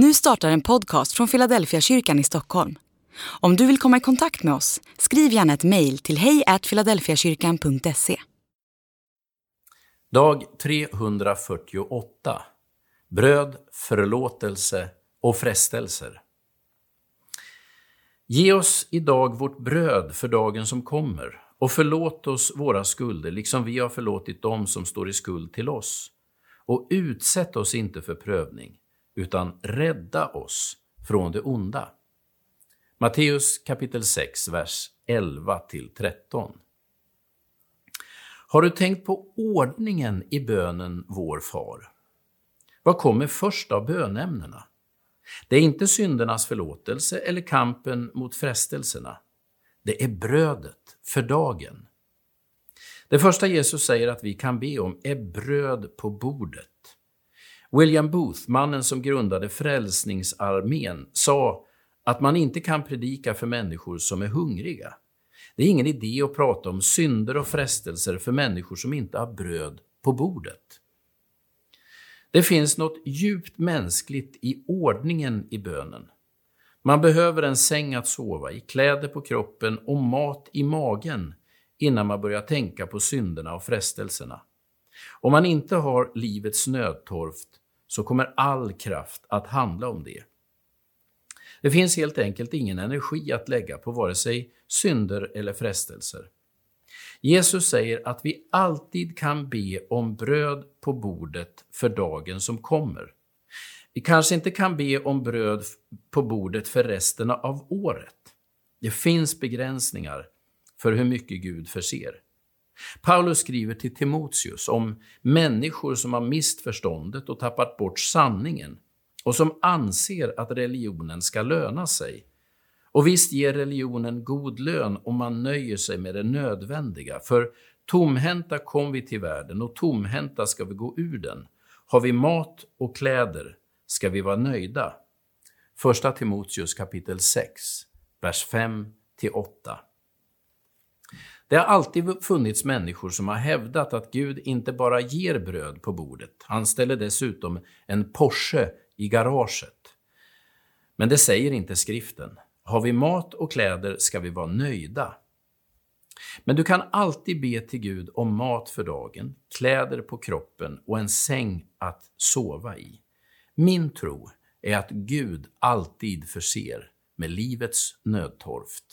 Nu startar en podcast från Philadelphia kyrkan i Stockholm. Om du vill komma i kontakt med oss, skriv gärna ett mejl till hejfiladelfiakyrkan.se. Dag 348 Bröd, förlåtelse och frestelser. Ge oss idag vårt bröd för dagen som kommer och förlåt oss våra skulder, liksom vi har förlåtit dem som står i skuld till oss. Och utsätt oss inte för prövning, utan rädda oss från det onda. Matteus kapitel 6, vers 11 13. Har du tänkt på ordningen i bönen Vår Far? Vad kommer först av bönämnena? Det är inte syndernas förlåtelse eller kampen mot frestelserna. Det är brödet för dagen. Det första Jesus säger att vi kan be om är bröd på bordet. William Booth, mannen som grundade Frälsningsarmén, sa att man inte kan predika för människor som är hungriga. Det är ingen idé att prata om synder och frestelser för människor som inte har bröd på bordet. Det finns något djupt mänskligt i ordningen i bönen. Man behöver en säng att sova i, kläder på kroppen och mat i magen innan man börjar tänka på synderna och frestelserna. Om man inte har livets nödtorft så kommer all kraft att handla om det. Det finns helt enkelt ingen energi att lägga på vare sig synder eller frestelser. Jesus säger att vi alltid kan be om bröd på bordet för dagen som kommer. Vi kanske inte kan be om bröd på bordet för resten av året. Det finns begränsningar för hur mycket Gud förser. Paulus skriver till Timoteus om människor som har mist förståndet och tappat bort sanningen och som anser att religionen ska löna sig. Och visst ger religionen god lön om man nöjer sig med det nödvändiga, för tomhänta kom vi till världen och tomhänta ska vi gå ur den. Har vi mat och kläder ska vi vara nöjda. Första Timoteus kapitel 6, vers 5 8. Det har alltid funnits människor som har hävdat att Gud inte bara ger bröd på bordet, han ställer dessutom en Porsche i garaget. Men det säger inte skriften. Har vi mat och kläder ska vi vara nöjda. Men du kan alltid be till Gud om mat för dagen, kläder på kroppen och en säng att sova i. Min tro är att Gud alltid förser med livets nödtorft.